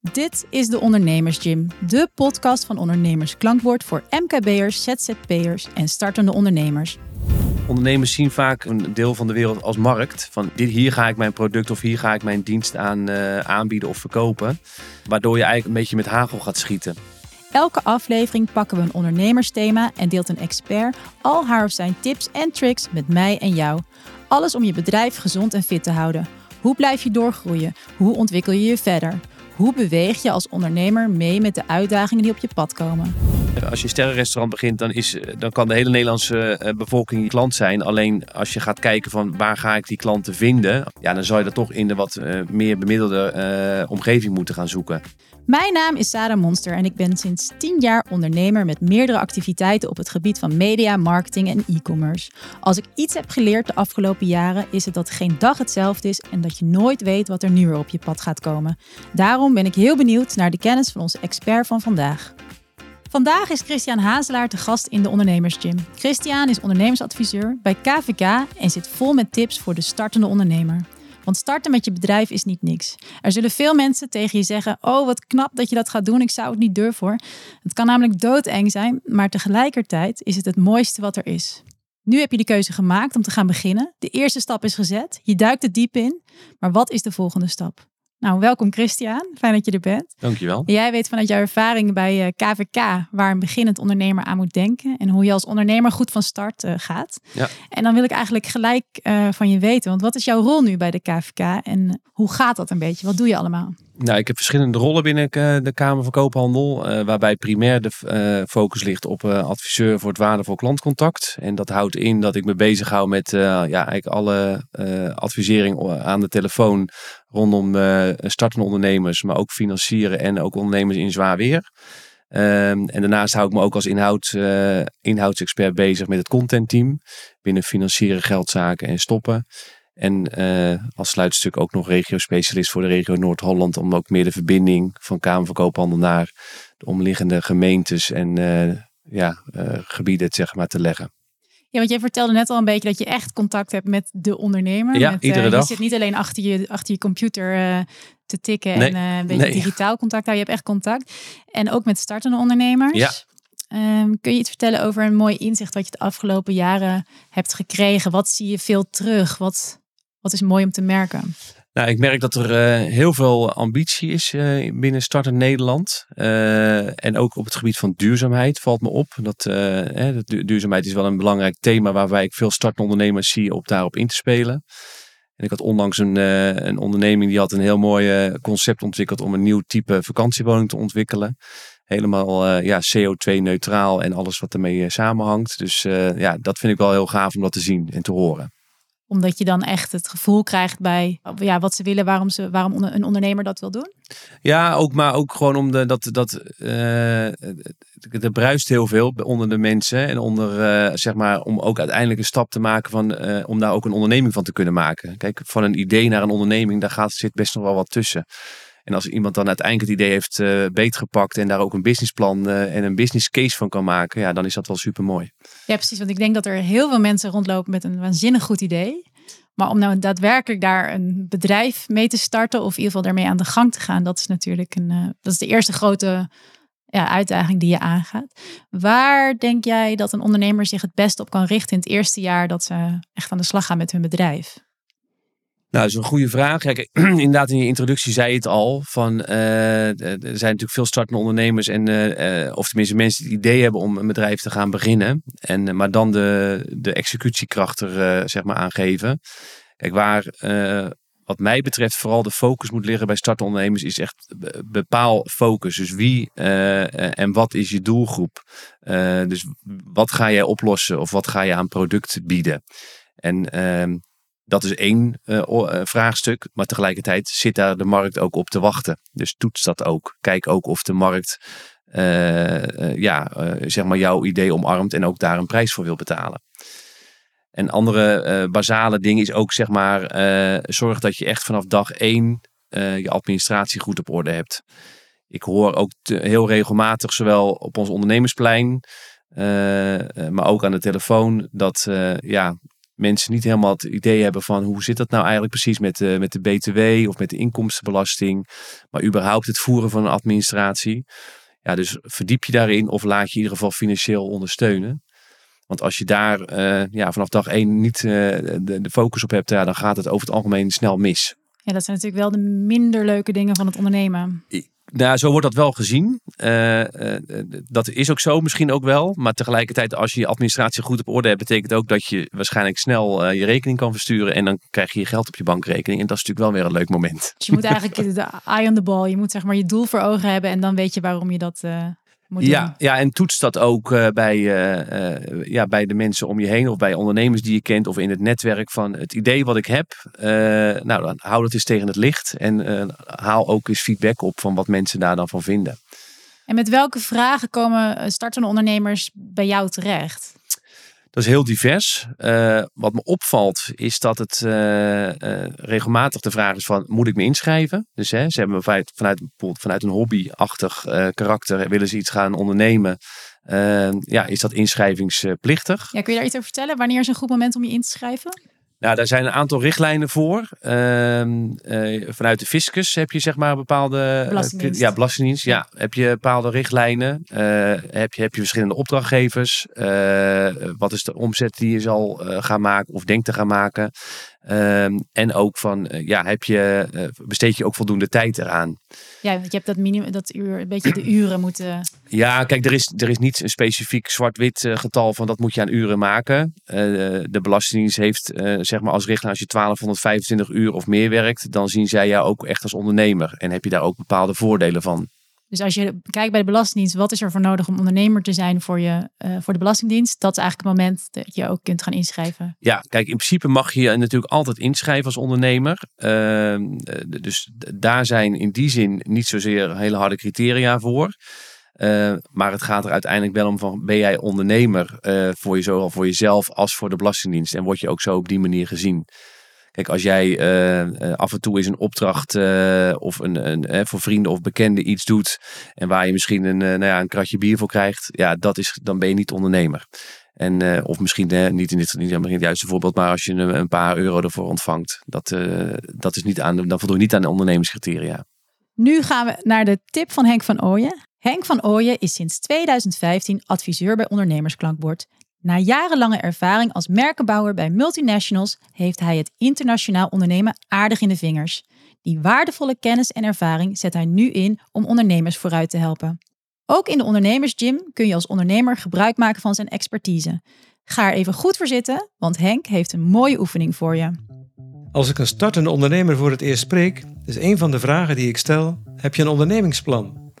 Dit is de Ondernemers Gym, de podcast van Ondernemers Klankwoord voor MKB'ers, ZZP'ers en startende ondernemers. Ondernemers zien vaak een deel van de wereld als markt. Van dit, hier ga ik mijn product of hier ga ik mijn dienst aan uh, aanbieden of verkopen. Waardoor je eigenlijk een beetje met hagel gaat schieten. Elke aflevering pakken we een ondernemersthema en deelt een expert al haar of zijn tips en tricks met mij en jou. Alles om je bedrijf gezond en fit te houden. Hoe blijf je doorgroeien? Hoe ontwikkel je je verder? Hoe beweeg je als ondernemer mee met de uitdagingen die op je pad komen? Als je een sterrenrestaurant begint, dan, is, dan kan de hele Nederlandse eh, bevolking je klant zijn. Alleen als je gaat kijken van waar ga ik die klanten vinden, ja, dan zou je dat toch in de wat meer bemiddelde uh, omgeving moeten gaan zoeken. Mijn naam is Sarah Monster en ik ben sinds 10 jaar ondernemer met meerdere activiteiten op het gebied van media, marketing en e-commerce. Als ik iets heb geleerd de afgelopen jaren, is het dat geen dag hetzelfde is en dat je nooit weet wat er nu weer op je pad gaat komen. Daarom ben ik heel benieuwd naar de kennis van onze expert van vandaag. Vandaag is Christian Hazelaar te gast in de Ondernemersgym. Christian is ondernemersadviseur bij KVK en zit vol met tips voor de startende ondernemer. Want starten met je bedrijf is niet niks. Er zullen veel mensen tegen je zeggen: Oh, wat knap dat je dat gaat doen. Ik zou het niet durven. Het kan namelijk doodeng zijn, maar tegelijkertijd is het het mooiste wat er is. Nu heb je de keuze gemaakt om te gaan beginnen. De eerste stap is gezet. Je duikt het diep in. Maar wat is de volgende stap? Nou, welkom Christian. Fijn dat je er bent. Dankjewel. Jij weet vanuit jouw ervaring bij KVK eh, waar een beginnend ondernemer aan moet denken en hoe je als ondernemer goed van start uh, gaat. Ja. En dan wil ik eigenlijk gelijk uh, van je weten, want wat is jouw rol nu bij de KVK en hoe gaat dat een beetje? Wat doe je allemaal? Nou, ik heb verschillende rollen binnen de Kamer van Koophandel, uh, waarbij primair de uh, focus ligt op adviseur voor het waardevol klantcontact. En dat houdt in dat ik me bezighoud met ja, eigenlijk alle advisering aan de telefoon rondom startende ondernemers, maar ook financieren en ook ondernemers in zwaar weer. Um, en daarnaast hou ik me ook als inhoud, inhoudsexpert bezig met het contentteam binnen financieren, geldzaken en stoppen. En uh, als sluitstuk ook nog regio-specialist voor de regio Noord-Holland. Om ook meer de verbinding van Kamer van Koophandel naar de omliggende gemeentes en uh, ja, uh, gebieden zeg maar, te leggen. Ja, want jij vertelde net al een beetje dat je echt contact hebt met de ondernemer. Ja, met, iedere dag. Je zit niet alleen achter je, achter je computer te tikken nee, en een beetje nee. digitaal contact houden. Je hebt echt contact. En ook met startende ondernemers. Ja. Um, kun je iets vertellen over een mooi inzicht wat je de afgelopen jaren hebt gekregen? Wat zie je veel terug? Wat, wat is mooi om te merken? Nou, ik merk dat er uh, heel veel ambitie is uh, binnen Starten Nederland. Uh, en ook op het gebied van duurzaamheid valt me op. Dat, duurzaamheid is wel een belangrijk thema waarbij ik veel startende ondernemers zie op daarop in te spelen. En ik had onlangs een, een onderneming die had een heel mooi concept ontwikkeld om een nieuw type vakantiewoning te ontwikkelen. Helemaal ja, CO2-neutraal en alles wat ermee samenhangt. Dus ja, dat vind ik wel heel gaaf om dat te zien en te horen omdat je dan echt het gevoel krijgt bij ja, wat ze willen, waarom, ze, waarom een ondernemer dat wil doen? Ja, ook, maar ook gewoon om de, dat, dat uh, er bruist heel veel onder de mensen. En onder, uh, zeg maar, om ook uiteindelijk een stap te maken van, uh, om daar ook een onderneming van te kunnen maken. Kijk, van een idee naar een onderneming, daar gaat, zit best nog wel wat tussen. En als iemand dan uiteindelijk het idee heeft uh, beetgepakt en daar ook een businessplan uh, en een business case van kan maken, ja, dan is dat wel super mooi. Ja, precies. Want ik denk dat er heel veel mensen rondlopen met een waanzinnig goed idee. Maar om nou daadwerkelijk daar een bedrijf mee te starten, of in ieder geval daarmee aan de gang te gaan, dat is natuurlijk een, uh, dat is de eerste grote ja, uitdaging die je aangaat. Waar denk jij dat een ondernemer zich het best op kan richten in het eerste jaar dat ze echt aan de slag gaan met hun bedrijf? Nou, dat is een goede vraag. Kijk, inderdaad, in je introductie zei je het al. Van, uh, er zijn natuurlijk veel startende ondernemers. En, uh, of tenminste mensen die het idee hebben om een bedrijf te gaan beginnen. En, maar dan de, de executiekracht er zeg maar aangeven. Kijk, waar wat mij betreft vooral de focus moet liggen bij startende ondernemers. Is echt bepaal focus. Dus wie en wat is je doelgroep? dus wat ga jij oplossen? Of wat ga je aan product bieden? En ehm, dat is één uh, vraagstuk. Maar tegelijkertijd zit daar de markt ook op te wachten. Dus toets dat ook. Kijk ook of de markt uh, ja, zeg maar jouw idee omarmt en ook daar een prijs voor wil betalen. En andere basale ding is ook zeg maar zorg dat je echt vanaf dag één je administratie goed op orde hebt. Ik hoor ook heel regelmatig, zowel op ons ondernemersplein, maar ook aan de telefoon, dat ja, mensen niet helemaal het idee hebben van hoe zit dat nou eigenlijk precies met de, met de BTW of met de inkomstenbelasting. Maar überhaupt het voeren van een administratie. Ja, dus verdiep je daarin of laat je in ieder geval financieel ondersteunen. Want als je daar uh, ja, vanaf dag één niet uh, de, de, focus op hebt, ja, dan gaat het over het algemeen snel mis. Ja, dat zijn natuurlijk wel de minder leuke dingen van het ondernemen. Nou, zo wordt dat wel gezien. Uh, uh, dat is ook zo misschien ook wel. Maar tegelijkertijd, als je je administratie goed op orde hebt, betekent ook dat je waarschijnlijk snel uh, je rekening kan versturen. En dan krijg je je geld op je bankrekening. En dat is natuurlijk wel weer een leuk moment. Dus je moet eigenlijk de eye on the ball. Je moet zeg maar je doel voor ogen hebben. En dan weet je waarom je dat ja, ja, en toets dat ook uh, bij, uh, uh, ja, bij de mensen om je heen of bij ondernemers die je kent of in het netwerk van het idee wat ik heb. nou, dan hou dat eens tegen het licht en haal ook eens feedback op van wat mensen daar dan van vinden. En met welke vragen komen startende ondernemers bij jou terecht? Dat is heel divers. Uh, wat me opvalt is dat het uh, uh, regelmatig de vraag is van moet ik me inschrijven? Dus hè, ze hebben vanuit, vanuit, vanuit een hobbyachtig karakter willen ze iets gaan ondernemen. ja, is dat inschrijvingsplichtig? Ja, kun je daar iets over vertellen? Wanneer is een goed moment om je in te schrijven? Nou, daar zijn een aantal richtlijnen voor. Uh, uh, vanuit de fiscus heb je zeg maar bepaalde... Belastingdienst. ja, belastingdienst. Ja. heb je bepaalde richtlijnen. Uh, heb, je, heb je verschillende opdrachtgevers. wat is de omzet die je zal gaan maken of denkt te gaan maken. Ehm, en ook van, eh, ja, heb je, uh, besteed je ook voldoende tijd eraan? Ja, want je hebt dat minimum, dat uur, een beetje de uren moeten. Ja, kijk, er is, er is niet een specifiek zwart-wit uh, getal van dat moet je aan uren maken. de Belastingdienst heeft, zeg maar, als richtlijn als je 1225 uur of meer werkt, dan zien zij jou ook echt als ondernemer. En heb je daar ook bepaalde voordelen van. Dus als je kijkt bij de Belastingdienst, wat is er voor nodig om ondernemer te zijn voor, je, uh, voor de Belastingdienst? Dat is eigenlijk het moment dat je ook kunt gaan inschrijven. Ja, kijk, in principe mag je natuurlijk altijd inschrijven als ondernemer. Uh, dus daar zijn in die zin niet zozeer hele harde criteria voor. Uh, maar het gaat er uiteindelijk wel om van, ben jij ondernemer uh, voor je, zowel voor jezelf als voor de Belastingdienst? En word je ook zo op die manier gezien? Als jij uh, af en toe eens een opdracht uh, of een, een voor vrienden of bekenden iets doet en waar je misschien een, nou ja, een kratje bier voor krijgt, ja, dat is, dan ben je niet ondernemer. En, of misschien niet in dit niet het juiste voorbeeld, maar als je een, een paar euro ervoor ontvangt, dat, dat is niet aan, dan voldoe je niet aan de ondernemingscriteria. Nu gaan we naar de tip van Henk van Ooyen. Henk van Ooyen is sinds 2015 adviseur bij Ondernemersklankbord na jarenlange ervaring als merkenbouwer bij multinationals heeft hij het internationaal ondernemen aardig in de vingers. Die waardevolle kennis en ervaring zet hij nu in om ondernemers vooruit te helpen. Ook in de ondernemersgym kun je als ondernemer gebruik maken van zijn expertise. Ga er even goed voor zitten, want Henk heeft een mooie oefening voor je. Als ik een startende ondernemer voor het eerst spreek, is een van de vragen die ik stel: heb je een ondernemingsplan?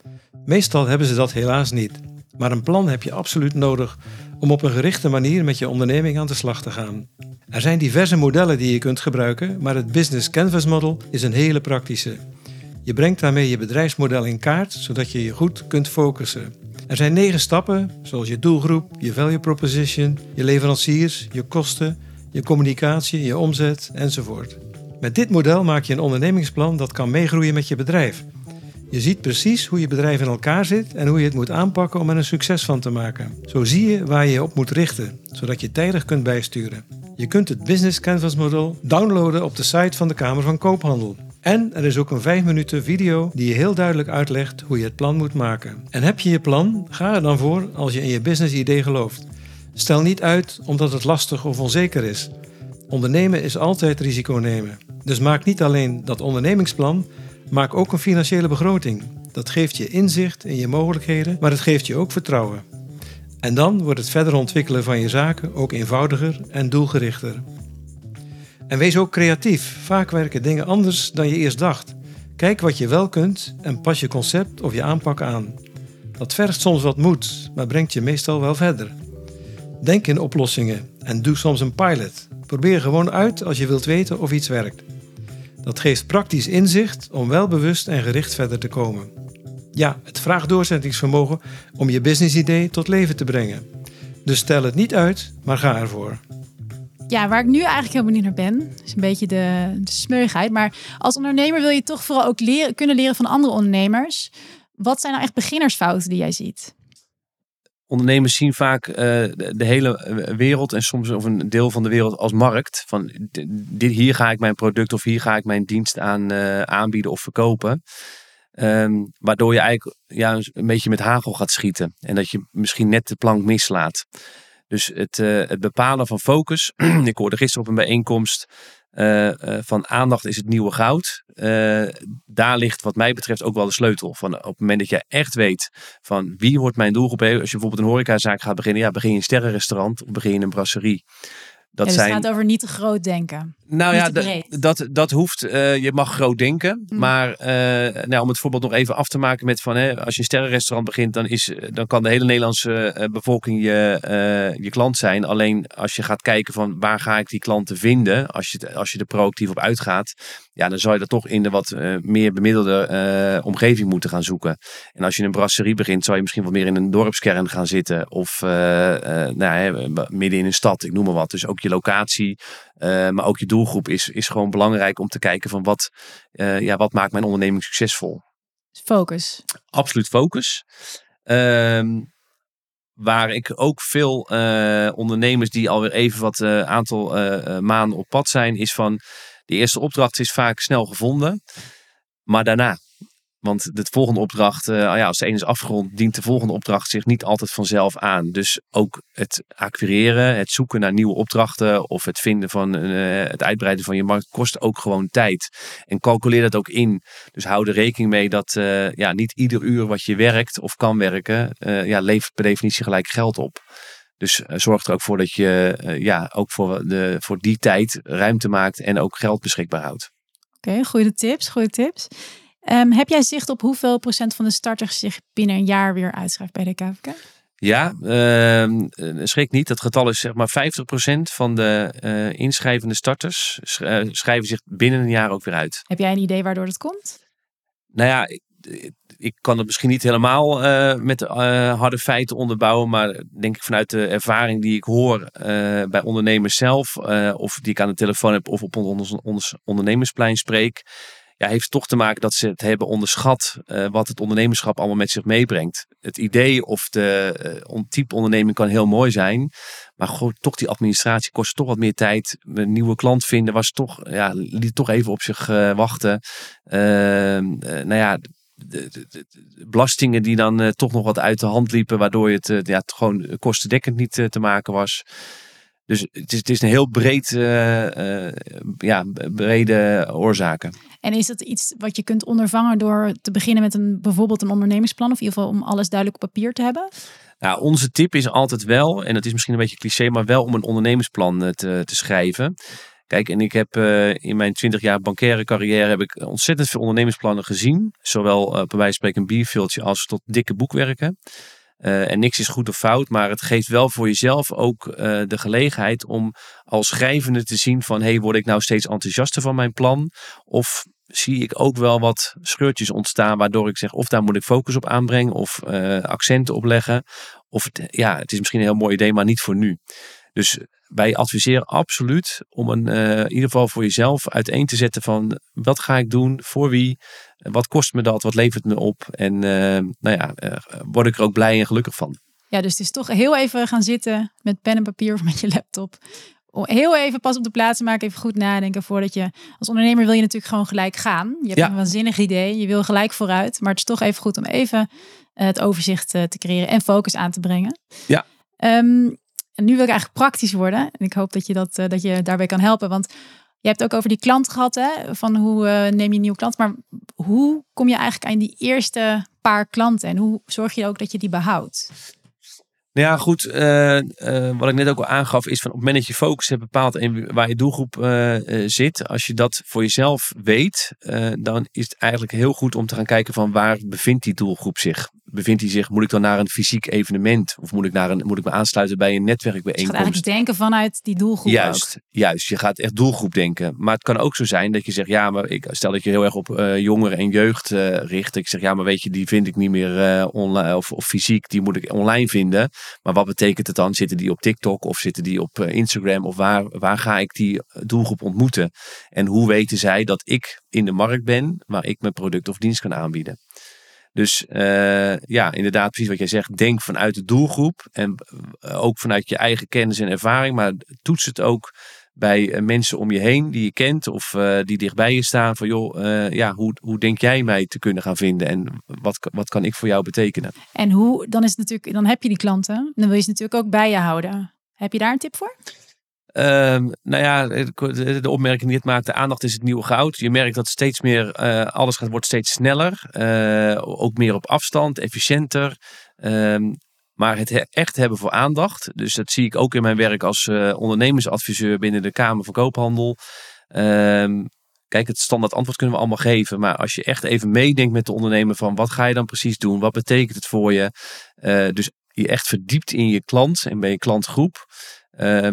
Meestal hebben ze dat helaas niet, maar een plan heb je absoluut nodig om op een gerichte manier met je onderneming aan de slag te gaan. Er zijn diverse modellen die je kunt gebruiken, maar het Business Canvas Model is een hele praktische. Je brengt daarmee je bedrijfsmodel in kaart, zodat je je goed kunt focussen. Er zijn negen stappen, zoals je doelgroep, je value proposition, je leveranciers, je kosten, je communicatie, je omzet enzovoort. Met dit model maak je een ondernemingsplan dat kan meegroeien met je bedrijf. Je ziet precies hoe je bedrijf in elkaar zit en hoe je het moet aanpakken om er een succes van te maken. Zo zie je waar je je op moet richten, zodat je tijdig kunt bijsturen. Je kunt het Business Canvas model downloaden op de site van de Kamer van Koophandel. En er is ook een 5 minuten video die je heel duidelijk uitlegt hoe je het plan moet maken. En heb je je plan, ga er dan voor als je in je business idee gelooft. Stel niet uit omdat het lastig of onzeker is. Ondernemen is altijd risico nemen. Dus maak niet alleen dat ondernemingsplan, Maak ook een financiële begroting. Dat geeft je inzicht in je mogelijkheden, maar het geeft je ook vertrouwen. En dan wordt het verder ontwikkelen van je zaken ook eenvoudiger en doelgerichter. En wees ook creatief. Vaak werken dingen anders dan je eerst dacht. Kijk wat je wel kunt en pas je concept of je aanpak aan. Dat vergt soms wat moed, maar brengt je meestal wel verder. Denk in oplossingen en doe soms een pilot. Probeer gewoon uit als je wilt weten of iets werkt. Dat geeft praktisch inzicht om wel bewust en gericht verder te komen. Ja, het vraagt doorzettingsvermogen om je businessidee tot leven te brengen. Dus stel het niet uit, maar ga ervoor. Ja, waar ik nu eigenlijk heel benieuwd naar ben, is een beetje de, de smeugheid. Maar als ondernemer wil je toch vooral ook leren, kunnen leren van andere ondernemers. Wat zijn nou echt beginnersfouten die jij ziet? Ondernemers zien vaak uh, de, hele wereld en soms of een deel van de wereld als markt. Van dit, hier ga ik mijn product of hier ga ik mijn dienst aan uh, aanbieden of verkopen. Um, waardoor je eigenlijk ja, een beetje met hagel gaat schieten. En dat je misschien net de plank mislaat. Dus het, het bepalen van focus. ik hoorde gisteren op een bijeenkomst uh, van aandacht is het nieuwe goud. Uh, daar ligt wat mij betreft ook wel de sleutel. Van op het moment dat je echt weet van wie wordt mijn doelgroep. Als je bijvoorbeeld een horecazaak gaat beginnen. Ja, begin je een sterrenrestaurant of begin je een brasserie. Dat ja, dus zijn... het gaat over niet te groot denken. Nou ja, dat, dat hoeft. Uh, je mag groot denken. Mm. Maar uh, nou, om het voorbeeld nog even af te maken met van hè, als je een sterrenrestaurant begint, dan, is, dan kan de hele Nederlandse uh, bevolking je, je klant zijn. Alleen als je gaat kijken van waar ga ik die klanten vinden, als je, als je er proactief op uitgaat, ja, dan zou je dat toch in de wat meer bemiddelde omgeving moeten gaan zoeken. En als je een brasserie begint, zou je misschien wat meer in een dorpskern gaan zitten. Of nou, midden in een stad, ik noem maar wat. Dus ook je locatie, maar ook je doel doelgroep is, is gewoon belangrijk om te kijken van wat, uh, ja, wat maakt mijn onderneming succesvol. Focus. Absoluut focus. Uh, waar ik ook veel uh, ondernemers die alweer even wat aantal maanden op pad zijn, is van de eerste opdracht is vaak snel gevonden. Maar daarna, want de volgende opdracht, uh, ja, als de ene is afgerond, dient de volgende opdracht zich niet altijd vanzelf aan. Dus ook het acquireren, het zoeken naar nieuwe opdrachten of het vinden van uh, het uitbreiden van je markt kost ook gewoon tijd. En calculeer dat ook in. Dus hou er rekening mee dat uh, ja, niet ieder uur wat je werkt of kan werken, ja, levert per definitie gelijk geld op. Dus zorg er ook voor dat je ja, ook voor, de, voor die tijd ruimte maakt en ook geld beschikbaar houdt. Oké, goede tips, goede tips. Um, heb jij zicht op hoeveel procent van de starters zich binnen een jaar weer uitschrijft bij de KVK? Ja, uh, schrik niet. Dat getal is zeg maar 50% van de uh, inschrijvende starters uh, schrijven zich binnen een jaar ook weer uit. Heb jij een idee waardoor dat komt? Nou ja, ik, ik kan het misschien niet helemaal uh, met harde feiten onderbouwen, maar denk ik vanuit de ervaring die ik hoor bij ondernemers zelf, of die ik aan de telefoon heb of op ons, ons ondernemersplein spreek, ja, heeft toch te maken dat ze het hebben onderschat uh, wat het ondernemerschap allemaal met zich meebrengt. Het idee of de uh, type onderneming kan heel mooi zijn, maar gewoon toch die administratie kost toch wat meer tijd. Een nieuwe klant vinden was toch, ja, liet toch even op zich uh, wachten. Ehm, nou ja, de, belastingen die dan toch nog wat uit de hand liepen, waardoor het ja, gewoon kostendekkend niet te maken was. Dus het is, het is een heel breed, ja, brede oorzaken. En is dat iets wat je kunt ondervangen door te beginnen met een, bijvoorbeeld een ondernemersplan? Of in ieder geval om alles duidelijk op papier te hebben? Nou, onze tip is altijd wel, en dat is misschien een beetje cliché, maar wel om een ondernemersplan eh, te, te schrijven. Kijk, en ik heb uh, in mijn 20 jaar bankaire carrière heb ik ontzettend veel ondernemersplannen gezien. Zowel uh, bij wijze van spreken een bierveeltje als tot dikke boekwerken. Uh, en niks is goed of fout, maar het geeft wel voor jezelf ook uh, de gelegenheid om als schrijvende te zien van hey, word ik nou steeds enthousiaster van mijn plan? Of zie ik ook wel wat scheurtjes ontstaan waardoor ik zeg of daar moet ik focus op aanbrengen of uh, accenten op leggen. Of ja, het is misschien een heel mooi idee, maar niet voor nu. Dus wij adviseren absoluut om een, in ieder geval voor jezelf uiteen te zetten van wat ga ik doen, voor wie, wat kost me dat, wat levert me op en uh, nou ja, word ik er ook blij en gelukkig van. Ja, dus het is toch heel even gaan zitten met pen en papier of met je laptop heel even pas op de plaats maken, even goed nadenken voordat je als ondernemer wil je natuurlijk gewoon gelijk gaan. Je hebt een waanzinnig idee, je wil gelijk vooruit, maar het is toch even goed om even eh, het overzicht eh, te creëren en focus aan te brengen. Ja. Um, en nu wil ik eigenlijk praktisch worden en ik hoop dat je dat dat je daarbij kan helpen, want je hebt ook over die klant gehad, hè? Van hoe neem je een nieuwe klant, maar hoe kom je eigenlijk aan die eerste paar klanten en hoe zorg je ook dat je die behoudt? Nou ja, goed. Uh, uh, wat ik net ook al aangaf, is van op het moment dat je focus hebt bepaald en waar je doelgroep zit, als je dat voor jezelf weet, dan is het eigenlijk heel goed om te gaan kijken van waar bevindt die doelgroep zich bevindt hij zich, moet ik dan naar een fysiek evenement of moet ik, naar een, moet ik me aansluiten bij een netwerkbijeenkomst? Je gaat eigenlijk denken vanuit die doelgroep. Juist, ook. juist. Je gaat echt doelgroep denken. Maar het kan ook zo zijn dat je zegt, ja, maar ik stel dat je heel erg op uh, jongeren en jeugd uh, richt. Ik zeg, ja, maar weet je, die vind ik niet meer uh, online of, of, fysiek, die moet ik online vinden. Maar wat betekent het dan? Zitten die op TikTok of zitten die op Instagram of waar, waar ga ik die doelgroep ontmoeten? En hoe weten zij dat ik in de markt ben waar ik mijn product of dienst kan aanbieden? Dus ja, inderdaad, precies wat jij zegt. Denk vanuit de doelgroep en ook vanuit je eigen kennis en ervaring. Maar toets het ook bij eh, mensen om je heen die je kent of die dichtbij je staan. Van joh, ja, hoe, hoe denk jij mij te kunnen gaan vinden en wat, wat kan ik voor jou betekenen? En hoe, dan is het natuurlijk, dan heb je die klanten, dan wil je ze natuurlijk ook bij je houden. Heb je daar een tip voor? Um, nou ja, de opmerking die het maakt, de aandacht is het nieuwe goud. Je merkt dat steeds meer, uh, alles gaat, wordt steeds sneller. Uh, ook meer op afstand, efficiënter. Um, maar het echt hebben voor aandacht. Dus dat zie ik ook in mijn werk als uh, ondernemersadviseur binnen de Kamer van Koophandel. Um, kijk, het standaard antwoord kunnen we allemaal geven. Maar als je echt even meedenkt met de ondernemer van wat ga je dan precies doen? Wat betekent het voor je? Dus je echt verdiept in je klant en bij je klantgroep. Uh,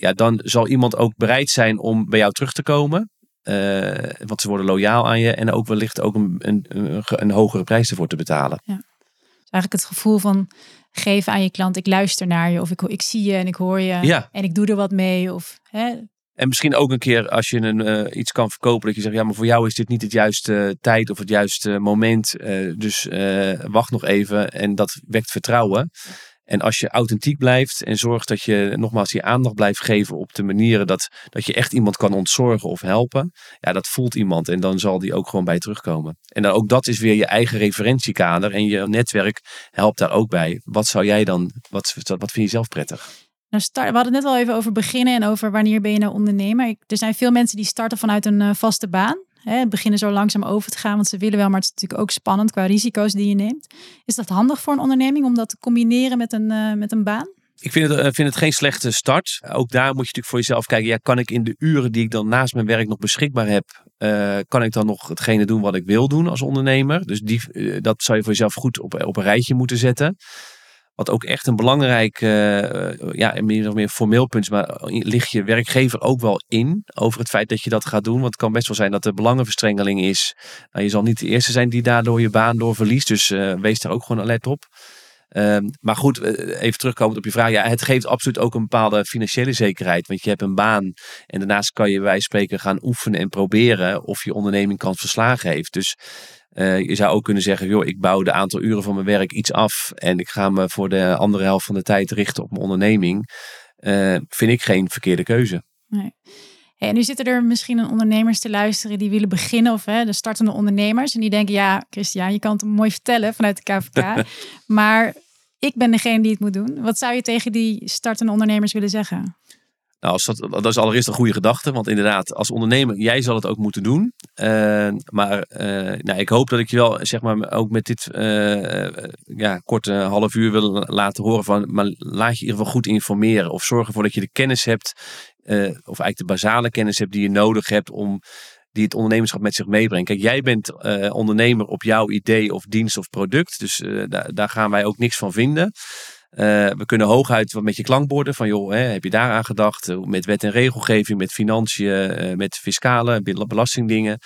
ja, dan zal iemand ook bereid zijn om bij jou terug te komen. Uh, want ze worden loyaal aan je en ook wellicht ook een, een, een, een hogere prijs ervoor te betalen. Ja. Dus eigenlijk het gevoel van geven aan je klant. Ik luister naar je of ik, ik zie je en ik hoor je ja. en ik doe er wat mee. Of, hè. En misschien ook een keer als je een, uh, iets kan verkopen dat je zegt, ja, maar voor jou is dit niet het juiste tijd of het juiste moment. Uh, dus wacht nog even en dat wekt vertrouwen. En als je authentiek blijft en zorgt dat je nogmaals je aandacht blijft geven op de manieren dat, dat je echt iemand kan ontzorgen of helpen, ja, dat voelt iemand en dan zal die ook gewoon bij terugkomen. En dan ook dat is weer je eigen referentiekader en je netwerk helpt daar ook bij. Wat zou jij dan, wat, wat vind je zelf prettig? Nou, we hadden het net al even over beginnen en over wanneer ben je nou ondernemer. Er zijn veel mensen die starten vanuit een uh, vaste baan. Beginnen zo langzaam over te gaan, want ze willen wel, maar het is natuurlijk ook spannend qua risico's die je neemt. Is dat handig voor een onderneming om dat te combineren met een, uh, met een baan? Ik vind het, uh, vind het geen slechte start. Ook daar moet je natuurlijk voor jezelf kijken. Ja, kan ik in de uren die ik dan naast mijn werk nog beschikbaar heb, uh, kan ik dan nog hetgene doen wat ik wil doen als ondernemer? Dus die, dat zou je voor jezelf goed op, op een rijtje moeten zetten. Wat ook echt een belangrijk, uh, ja, meer of meer formeel punt is, maar ligt je werkgever ook wel in over het feit dat je dat gaat doen? Want het kan best wel zijn dat er belangenverstrengeling is. Nou, je zal niet de eerste zijn die daardoor je baan door verliest, dus uh, wees daar ook gewoon alert op. Um, maar goed, even terugkomend op je vraag. Ja, het geeft absoluut ook een bepaalde financiële zekerheid. Want je hebt een baan en daarnaast kan je bij spreken gaan oefenen en proberen of je onderneming kan verslagen heeft. Dus uh, je zou ook kunnen zeggen, joh, ik bouw de aantal uren van mijn werk iets af en ik ga me voor de andere helft van de tijd richten op mijn onderneming. Uh, vind ik geen verkeerde keuze. Nee. en nu zitten er misschien een ondernemers te luisteren die willen beginnen, of hè, de startende ondernemers. En die denken, ja, Christian, je kan het mooi vertellen vanuit de KVK. maar ik ben degene die het moet doen. Wat zou je tegen die startende ondernemers willen zeggen? Nou, als dat, dat is allereerst een goede gedachte. Want inderdaad, als ondernemer, jij zal het ook moeten doen. Uh, maar uh, nou, ik hoop dat ik je wel, zeg maar, ook met dit uh, ja, korte half uur wil laten horen van, maar laat je in ieder geval goed informeren. Of zorg ervoor dat je de kennis hebt, of eigenlijk de basale kennis hebt die je nodig hebt om die het ondernemerschap met zich meebrengt. Kijk, jij bent ondernemer op jouw idee of dienst of product. Dus daar, daar gaan wij ook niks van vinden. Uh, we kunnen hooguit wat met je klankborden van joh, hè, heb je daaraan gedacht? Eh, met wet en regelgeving, met financiën, uh, met fiscale, belastingdingen.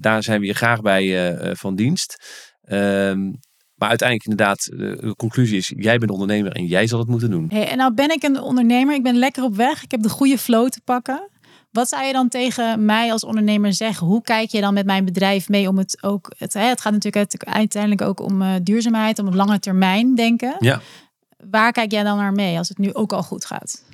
Daar zijn we je graag bij van dienst. Ehm, maar uiteindelijk inderdaad, de conclusie is, jij bent ondernemer en jij zal het moeten doen. Hey, en nou ben ik een ondernemer, ik ben lekker op weg, ik heb de goede flow te pakken. Wat zou je dan tegen mij als ondernemer zeggen? Hoe kijk je dan met mijn bedrijf mee om het ook... Het, het gaat natuurlijk uiteindelijk ook om uh, duurzaamheid, om het lange termijn denken. Ja. Waar kijk jij dan naar mee als het nu ook al goed gaat?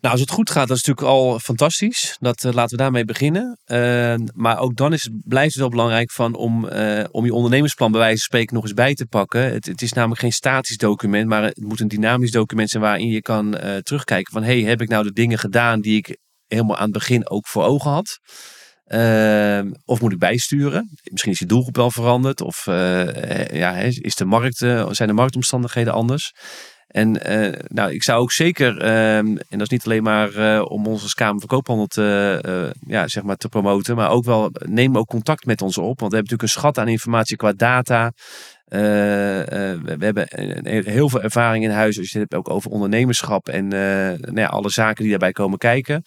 Nou, als het goed gaat, dat is natuurlijk al fantastisch. Dat uh, laten we daarmee beginnen. Uh, maar ook dan is, blijft het wel belangrijk van om, uh, om je ondernemersplan bij wijze van spreken nog eens bij te pakken. Het, het, is namelijk geen statisch document, maar het moet een dynamisch document zijn waarin je kan terugkijken van hey, heb ik nou de dingen gedaan die ik helemaal aan het begin ook voor ogen had. Uh, of moet ik bijsturen? Misschien is je doelgroep wel veranderd. Of uh, ja, is de markt, uh, zijn de marktomstandigheden anders? En nou, ik zou ook zeker, ehm, en dat is niet alleen maar om ons als Kamer te, ja, zeg maar te promoten, maar ook wel neem ook contact met ons op. Want we hebben natuurlijk een schat aan informatie qua data. We hebben heel veel ervaring in huis. Dus je hebt ook over ondernemerschap en nou ja, alle zaken die daarbij komen kijken.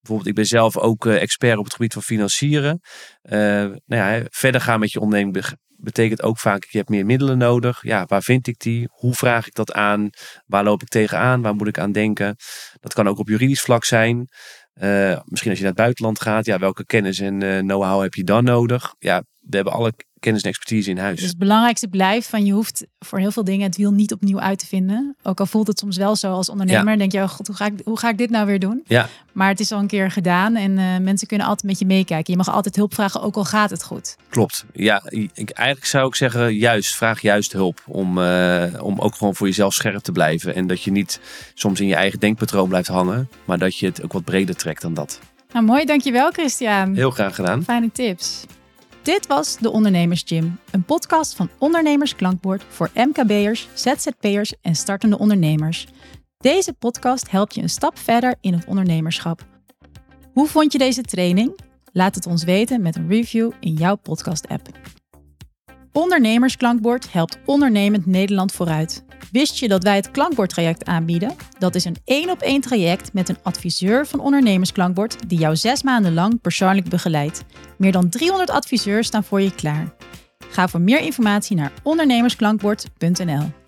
Bijvoorbeeld, ik ben zelf ook uh, expert op het gebied van financieren. Uh, nou ja, verder gaan met je onderneming betekent ook vaak, je hebt meer middelen nodig. Ja, waar vind ik die? Hoe vraag ik dat aan? Waar loop ik tegenaan? Waar moet ik aan denken? Dat kan ook op juridisch vlak zijn. Uh, misschien als je naar het buitenland gaat, ja, welke kennis en know-how heb je dan nodig? Ja, we hebben alle kennis en expertise in huis. Dus het belangrijkste blijft van je hoeft voor heel veel dingen het wiel niet opnieuw uit te vinden. Ook al voelt het soms wel zo als ondernemer. Ja. denk je, oh god, hoe ga, ik, hoe ga ik dit nou weer doen? Ja. Maar het is al een keer gedaan en eh, mensen kunnen altijd met je meekijken. Je mag altijd hulp vragen, ook al gaat het goed. Klopt. Ja, ik, eigenlijk zou ik zeggen, juist, vraag juist hulp. Om, eh, om ook gewoon voor jezelf scherp te blijven. En dat je niet soms in je eigen denkpatroon blijft hangen. Maar dat je het ook wat breder trekt dan dat. Nou mooi, dankjewel Christian. Heel graag gedaan. Fijne tips. Dit was de Ondernemers Gym, een podcast van Ondernemers Klankbord voor MKB'ers, ZZP'ers en startende ondernemers. Deze podcast helpt je een stap verder in het ondernemerschap. Hoe vond je deze training? Laat het ons weten met een review in jouw podcast-app. Ondernemersklankbord helpt ondernemend Nederland vooruit. Wist je dat wij het klankbordtraject aanbieden? Dat is een één op één traject met een adviseur van Ondernemersklankbord die jou zes maanden lang persoonlijk begeleidt. Meer dan 300 adviseurs staan voor je klaar. Ga voor meer informatie naar ondernemersklankbord.nl.